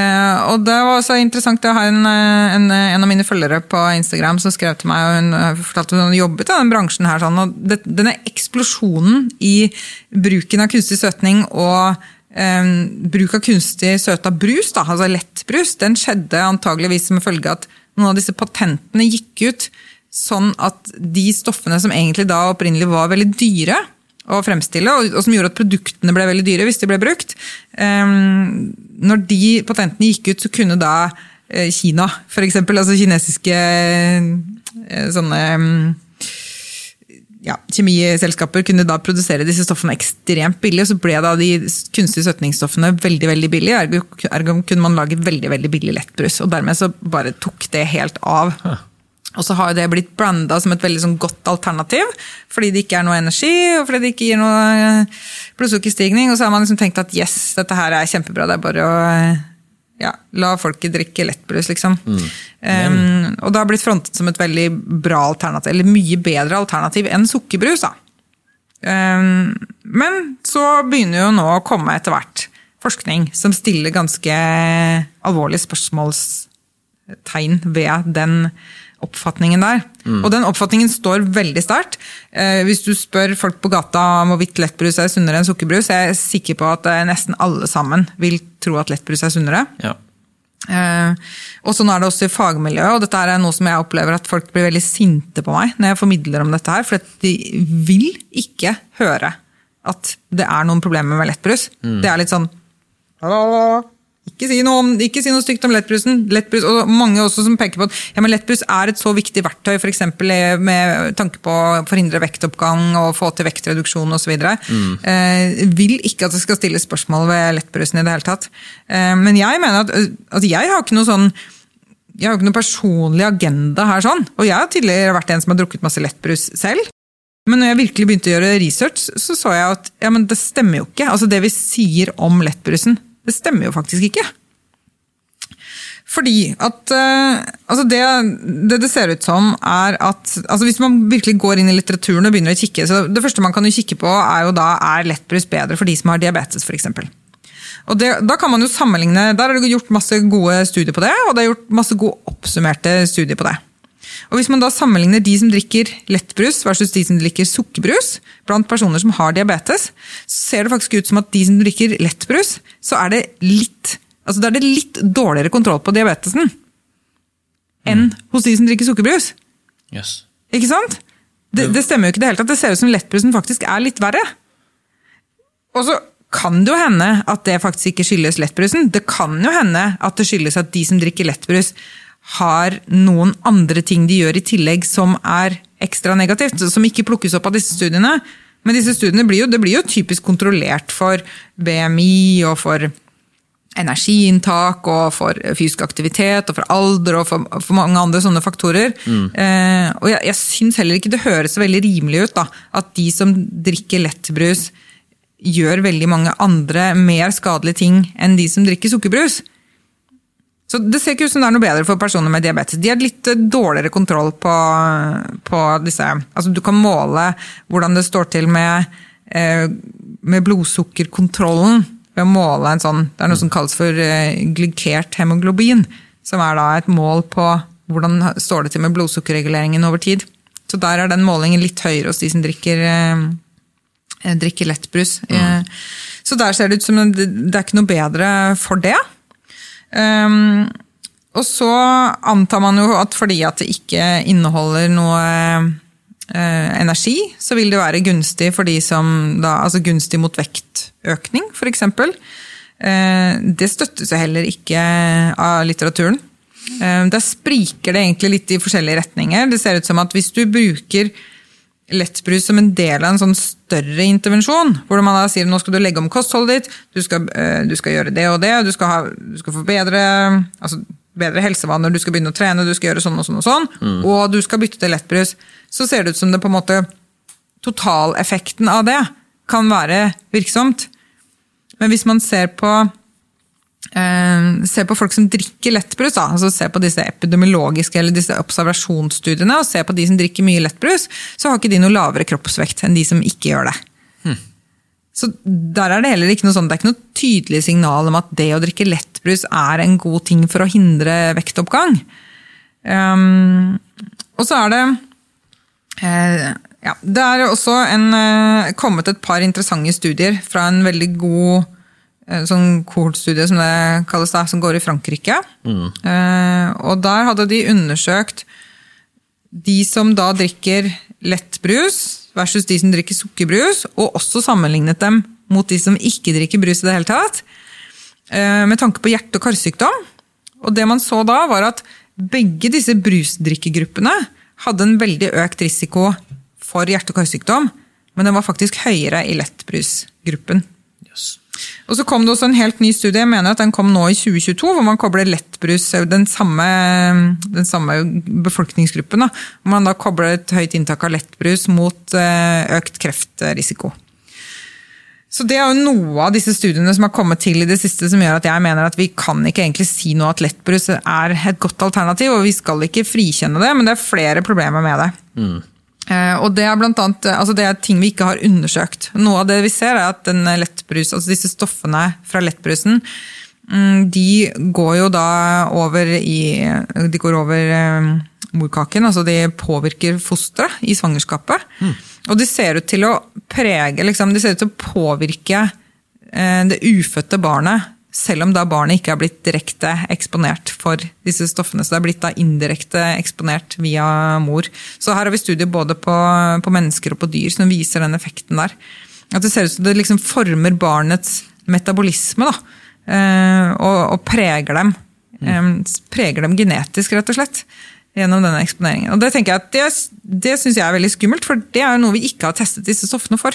Eh, og det var også interessant å ha en, eh, en, en, av mine følgere på Instagram som skrev til meg, og hun eh, fortalte at hun jobbet i den bransjen her. Sånn, og det, denne eksplosjonen i bruken av kunstig søtning og eh, bruk av kunstig søta brus, da, altså lettbrus, den skjedde antageligvis som følge at noen av disse patentene gikk ut sånn at de stoffene som egentlig da opprinnelig var veldig dyre, å fremstille, og, som gjorde at produktene ble veldig dyre hvis de ble brukt. Um, når de patentene gikk ut, så kunne da uh, Kina, f.eks., altså kinesiske uh, sånne um, ja, kjemiselskaper kunne da produsere disse stoffene ekstremt billig, og så ble da de kunstige søtningsstoffene veldig veldig billige. Ergo kunne man lage veldig veldig billig lettbrus, og dermed så bare tok det helt av. Og så har det blitt blanda som et veldig sånn godt alternativ, fordi det ikke er noe energi og fordi det ikke gir noe eh, blodsukkerstigning. Og så har man liksom tenkt at yes, dette her er kjempebra, det er bare å ja, la folket drikke lettbrus, liksom. Mm. Um, og det har blitt frontet som et veldig bra alternativ, eller mye bedre alternativ enn sukkerbrus. da. Um, men så begynner jo nå å komme etter hvert forskning som stiller ganske alvorlige spørsmålstegn ved den oppfatningen der. Mm. Og den oppfatningen står veldig sterkt. Eh, hvis du spør folk på gata om hvorvidt lettbrus er sunnere enn sukkerbrus, er jeg sikker på at eh, nesten alle sammen vil tro at lettbrus er sunnere. Ja. Eh, og sånn er det også i fagmiljøet, og dette er noe som jeg opplever at folk blir veldig sinte på meg når jeg formidler om dette her, for de vil ikke høre at det er noen problemer med lettbrus. Mm. Det er litt sånn ikke si noe, om, ikke si noe stygt om lettbrusen. Lettbrus, og mange også som peker på at ja, men lettbrus er et så viktig verktøy for eksempel, med tanke på å forhindre vektoppgang og få til vektreduksjon osv. Mm. Eh, vil ikke at det skal stilles spørsmål ved lettbrusen i det hele tatt. Eh, men jeg mener at altså, jeg har ikke noe sånn jeg har ikke noen personlig agenda her, sånn. og jeg har tidligere vært en som har drukket masse lettbrus selv. Men når jeg virkelig begynte å gjøre research, så så jeg at ja, det stemmer jo ikke. Altså Det vi sier om lettbrusen, det stemmer jo faktisk ikke. Fordi at uh, altså det, det, det ser ut som, er at altså Hvis man virkelig går inn i litteraturen og begynner å kikke, så det første man kan jo kikke på, er jo da er lettbrus bedre for de som har diabetes, f.eks. Og det, da kan man jo sammenligne, Der er det gjort masse gode studier på det, og det er gjort masse gode oppsummerte studier på det. Og Hvis man da sammenligner de som drikker lettbrus versus de som drikker sukkerbrus, blant personer som har diabetes, så ser det faktisk ut som at de som drikker lettbrus, så er det litt, altså det er det litt dårligere kontroll på diabetesen enn mm. hos de som drikker sukkerbrus. Yes. Ikke sant? Det, det, stemmer jo ikke det hele tatt. Det ser ut som lettbrusen faktisk er litt verre. Og så kan det jo hende at det faktisk ikke skyldes lettbrusen. Det kan jo hende at det skyldes at de som drikker lettbrus, har noen andre ting de gjør i tillegg som er ekstra negativt, som ikke plukkes opp av disse studiene. Men disse studiene blir jo, det blir jo typisk kontrollert for BMI og for energiinntak og for fysisk aktivitet og for alder og for, for mange andre sånne faktorer. Mm. Eh, og jeg, jeg syns heller ikke det høres så veldig rimelig ut da, at de som drikker lettbrus, gjør veldig mange andre mer skadelige ting enn de som drikker sukkerbrus. Så Det ser ikke ut som det er noe bedre for personer med diabetes. De har litt eh, dårligere kontroll på, på disse Altså Du kan måle hvordan det står til med, eh, med blodsukkerkontrollen ved å måle en sånn Det er noe som kalles for eh, glykert hemoglobin. Som er da et mål på hvordan står det til med blodsukkerreguleringen over tid. Så der er den målingen litt høyere hos de som drikker, drikker lettbrus. Mm. Så der ser det ut som det er ikke noe bedre for det. Um, og så antar man jo at fordi at det ikke inneholder noe eh, energi, så vil det være gunstig for de som da, altså gunstig mot vektøkning, f.eks. Eh, det støttes jo heller ikke av litteraturen. Eh, der spriker det egentlig litt i forskjellige retninger. Det ser ut som at hvis du bruker lettbrus som en del av en sånn større intervensjon. Hvor man da sier nå skal du legge om kostholdet ditt, du skal, eh, du skal gjøre det og det, du skal, ha, du skal få bedre, altså, bedre helsevaner, du skal begynne å trene, du skal gjøre sånn og sånn og sånn, mm. og du skal bytte til lettbrus. Så ser det ut som det på en måte Totaleffekten av det kan være virksomt. Men hvis man ser på se på folk som drikker lettbrus, da. altså se på disse epidemiologiske eller disse observasjonsstudiene, og se på de som drikker mye lettbrus, så har ikke de noe lavere kroppsvekt enn de som ikke gjør det. Hmm. Så der er det heller ikke noe sånn, det er ikke noe tydelig signal om at det å drikke lettbrus er en god ting for å hindre vektoppgang. Um, og så er det eh, ja, Det er også en, eh, kommet et par interessante studier fra en veldig god eh, sånn kohortstudie som det kalles da, som går i Frankrike. Mm. og der hadde de undersøkt de som da drikker lettbrus versus de som drikker sukkerbrus, og også sammenlignet dem mot de som ikke drikker brus i det hele tatt, eh, med tanke på hjerte- og karsykdom. Og det man så da, var at begge disse brusdrikkegruppene hadde en veldig økt risiko for hjerte- og karsykdom, men den var faktisk høyere i lettbrusgruppen. Yes. Og så kom det også en helt ny studie, jeg mener at den kom nå i 2022, hvor man kobler lettbrus, den samme, den samme befolkningsgruppen, da, hvor man da kobler et høyt inntak av lettbrus mot eh, økt kreftrisiko. Så Det er jo noe av disse studiene som har kommet til i det siste som gjør at jeg mener at vi kan ikke egentlig si noe at lettbrus er et godt alternativ, og vi skal ikke frikjenne det, men det er flere problemer med det. Eh, Og det er, blant annet, eh, altså det er ting vi ikke har undersøkt. Noe av det vi ser er at den lettbrus, altså disse stoffene fra lettbrusen mm, de går jo da over i De går over eh, morkaken, altså de påvirker fosteret i svangerskapet. Og de ser ut til å prege, liksom, de ser ut til å påvirke eh, det ufødte barnet, selv om da barnet ikke er blitt direkte eksponert for disse stoffene. Så det er blitt da indirekte eksponert via mor. Så her har vi studier både på, på mennesker og på dyr som viser den effekten der. At det ser ut som det liksom former barnets metabolisme, da. eh, Og, og preger dem. Mm. Preger dem genetisk, rett og slett. Gjennom denne eksponeringen. Og Det tenker jeg at det, det synes jeg er veldig skummelt, for det er jo noe vi ikke har testet disse stoffene for.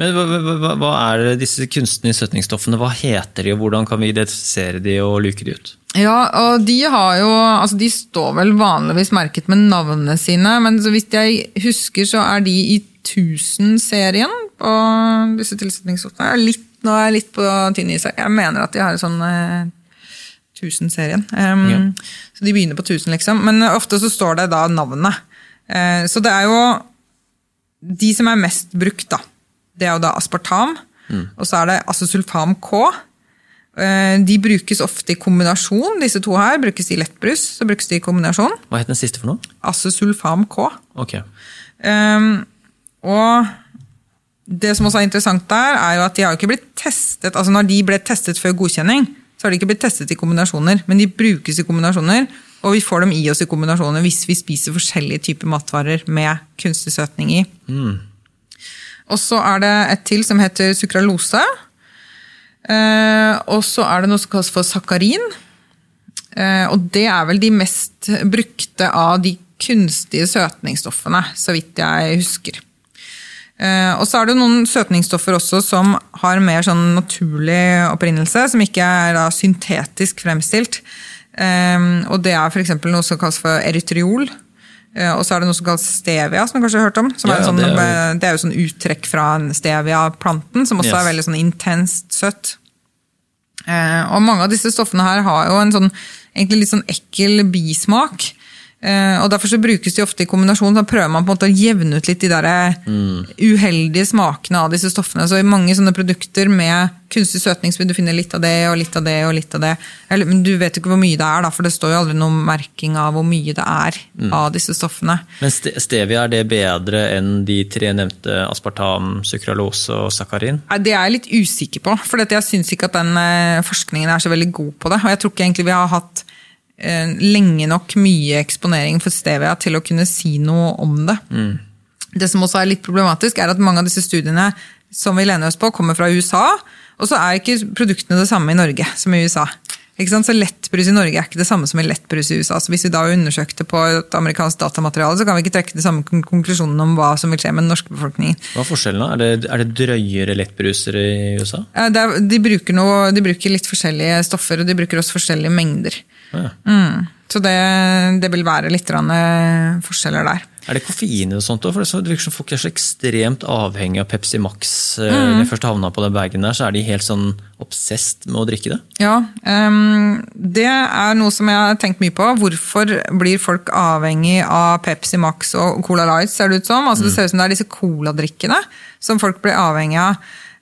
Men hva, hva, hva- er disse kunstige søtningsstoffene? Hva heter de, og hvordan kan vi identifisere de og luke de ut? Ja, og de har jo altså De står vel vanligvis merket med navnene sine, men så vidt jeg husker, så er de i 1000-serien på disse tilsetningsstoffene. Litt, nå er jeg litt på tynn is her. Jeg mener at de har sånn eh, 1000-serien. Um, Ja. Så de begynner på 1000, liksom. Men ofte så står det da navnet. Eh, så det er jo de som er mest brukt, da. Det er jo da aspartam, og så er det acesulfam K. Eh, De brukes ofte i kombinasjon, disse to her. Brukes i lettbrus, så brukes de i kombinasjon. Hva het den siste for noe? Acesulfam K. Ok. Um, og det som også er interessant der, er jo at de har ikke blitt testet altså Når de ble testet før godkjenning, så har de ikke blitt testet i kombinasjoner, men de brukes i kombinasjoner. Og vi får dem i oss i kombinasjoner hvis vi spiser forskjellige typer matvarer med kunstig søtning i. Og så er det et til som heter sukralose. Eh, og så er det noe som kalles for sakarin. Eh, og det er vel de mest brukte av de kunstige søtningsstoffene, så vidt jeg husker. Eh, og så er det noen søtningsstoffer også som har mer sånn naturlig opprinnelse, som ikke er syntetisk fremstilt. Og det er f.eks. noe som kalles for erytriol. Eh, og så er det noe som kalles stevia, som du kanskje har hørt om. Som Ja, sånn, det er jo- det er jo sånn uttrekk fra stevia-planten, som også Yes. er veldig sånn intenst søtt. Eh, og mange av disse stoffene her har jo en sånn, egentlig litt sånn ekkel bismak. Eh, og Derfor så brukes de ofte i kombinasjon. Da prøver man på en måte å jevne ut litt de der mm. uheldige smakene av disse stoffene. Så i mange sånne produkter med kunstig søtning så vil du finne litt av det og litt av det. og litt av det. Eller, men du vet jo ikke hvor mye det er, da, for det står jo aldri noen merking av hvor mye det er av disse stoffene. Men stevia, er det bedre enn de tre nevnte aspartam, sukralose og sakarin? Det er jeg litt usikker på, for jeg syns ikke at den eh, forskningen er så veldig god på det. Og jeg tror ikke egentlig vi har hatt eh, lenge nok mye eksponering for stevia til å kunne si noe om det. Det som også er litt problematisk, er at mange av disse studiene som vi lener oss på, kommer fra USA, og så er ikke produktene det samme i Norge som i USA. Så Lettbrus i Norge er ikke det samme som en lettbrus i USA. Så Hvis vi da undersøkte på et amerikansk datamateriale, så kan vi ikke trekke de samme konklusjonen konklusjonene om hva som vil skje med den norske befolkningen. Hva er forskjellen? da? Er det, er det drøyere lettbruser i USA? Er, de, bruker noe, de bruker litt forskjellige stoffer, og de bruker også forskjellige mengder. Ja. Mm. Så det, det vil være litt eh, forskjeller der. Er det koffein og sånt? For det er virker som folk er så ekstremt avhengig av Pepsi Max. Eh, Mm. Når jeg først havna på den bagen der, så er de helt sånn obsessed med å drikke det. Ja, um, Det er noe som jeg har tenkt mye på. Hvorfor blir folk avhengig av Pepsi Max og Cola Light? ser Det ut som? Altså, det ser ut som det er disse coladrikkene som folk blir avhengig av.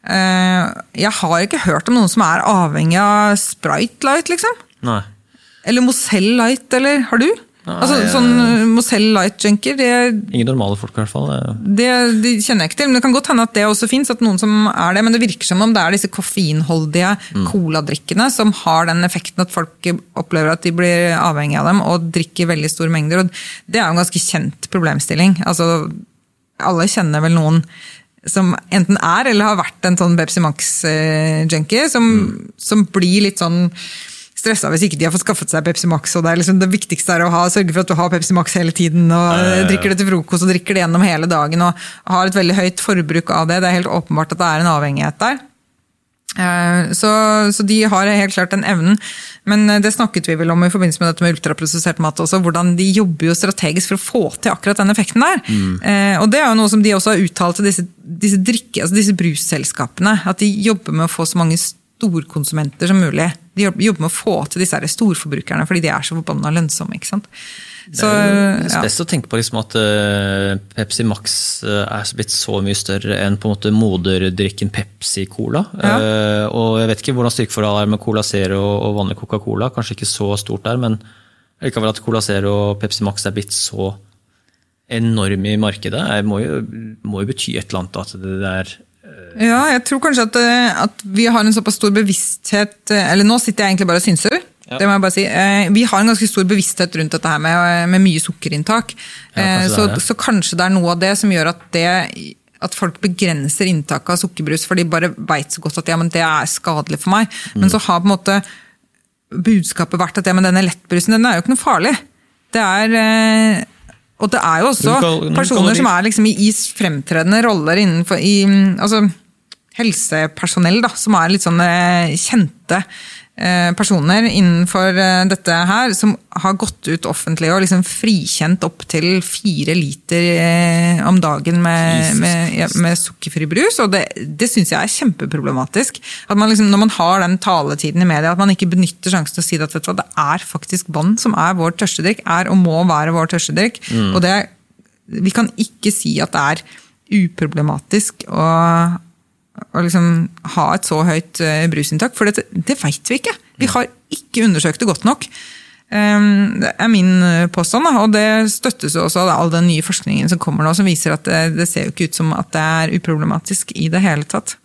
Uh, jeg har ikke hørt om noen som er avhengig av Sprite Light, liksom. Nei. Eller Mozell Light, eller har du? Nei, altså, sånn Mozell Light-junker, det, Ingen normale folk, i hvert fall. det, det kjenner jeg ikke til. Men det kan godt hende at det også fins, at noen som er det. Men det virker som om det er disse koffeinholdige coladrikkene som har den effekten at folk opplever at de blir avhengig av dem og drikker veldig store mengder. Og det er jo en ganske kjent problemstilling. Altså, alle kjenner vel noen som enten er eller har vært en sånn Pepsi Max-junkie, som, som blir litt sånn stressa hvis ikke de har fått skaffet seg Pepsi Max. og Det er liksom det viktigste er å ha, sørge for at du har Pepsi Max hele tiden. og ja. Drikker det til frokost og drikker det gjennom hele dagen. og Har et veldig høyt forbruk av det. Det er helt åpenbart at det er en avhengighet der. Eh, Så, så de har helt klart den evnen. Men eh, det snakket vi vel om i forbindelse med dette med ultraprosessert mat også, hvordan de jobber jo strategisk for å få til akkurat den effekten der. Eh, Og det er jo noe som de også har uttalt til disse, disse, drikke, altså disse brusselskapene. At de jobber med å få så mange storkonsumenter som mulig. De jobber med å få til disse storforbrukerne, fordi de er så forbanna lønnsomme. ikke sant? Det er jo ja. å tenke på liksom at eh, Pepsi Max eh, er blitt så mye større enn på en måte moderdrikken Pepsi Cola. Ja. Eh, og jeg vet ikke hvordan styrkeforholdet er med Cola Zero og vanlig Coca-Cola. Kanskje ikke så stort der, men likevel at Cola Zero og Pepsi Max er blitt så enorme i markedet, det må, jo, må jo bety et eller annet at det er Ja, jeg tror kanskje at, eh, at vi har en såpass stor bevissthet eh, Eller nå sitter jeg egentlig bare og synser. Ja. Det må jeg bare si. Eh, Vi har en ganske stor bevissthet rundt dette her med, med mye sukkerinntak. Ja, kanskje så, så kanskje det er noe av det som gjør at, det, at folk begrenser inntaket av sukkerbrus, for de bare veit så godt at ja, men det er skadelig for meg. Mm. Men så har på en måte budskapet vært at ja, men denne lettbrusen den er jo ikke noe farlig. Det er og det er jo også personer som er liksom i, fremtredende roller innenfor i, altså, helsepersonell, da, som er litt sånn eh, kjente personer innenfor eh, dette her, som har gått ut offentlig og liksom frikjent opptil fire liter eh, om dagen med, med, ja, med sukkerfri brus. Og det, det syns jeg er kjempeproblematisk. At man liksom, når man har den taletiden i media, at man ikke benytter sjansen til å si at vet du det er faktisk vann som er vår tørstedrikk, er og må være vår tørstedrikk. Og det, vi kan ikke si at det er uproblematisk å, å liksom ha et så høyt eh, brusinntak, for det, det veit vi ikke. Vi har ikke undersøkt det godt nok. Um, Det er min eh, påstand, og det støttes jo også av all den nye forskningen som kommer nå, som viser at det, det ser jo ikke ut som at det er uproblematisk i det hele tatt.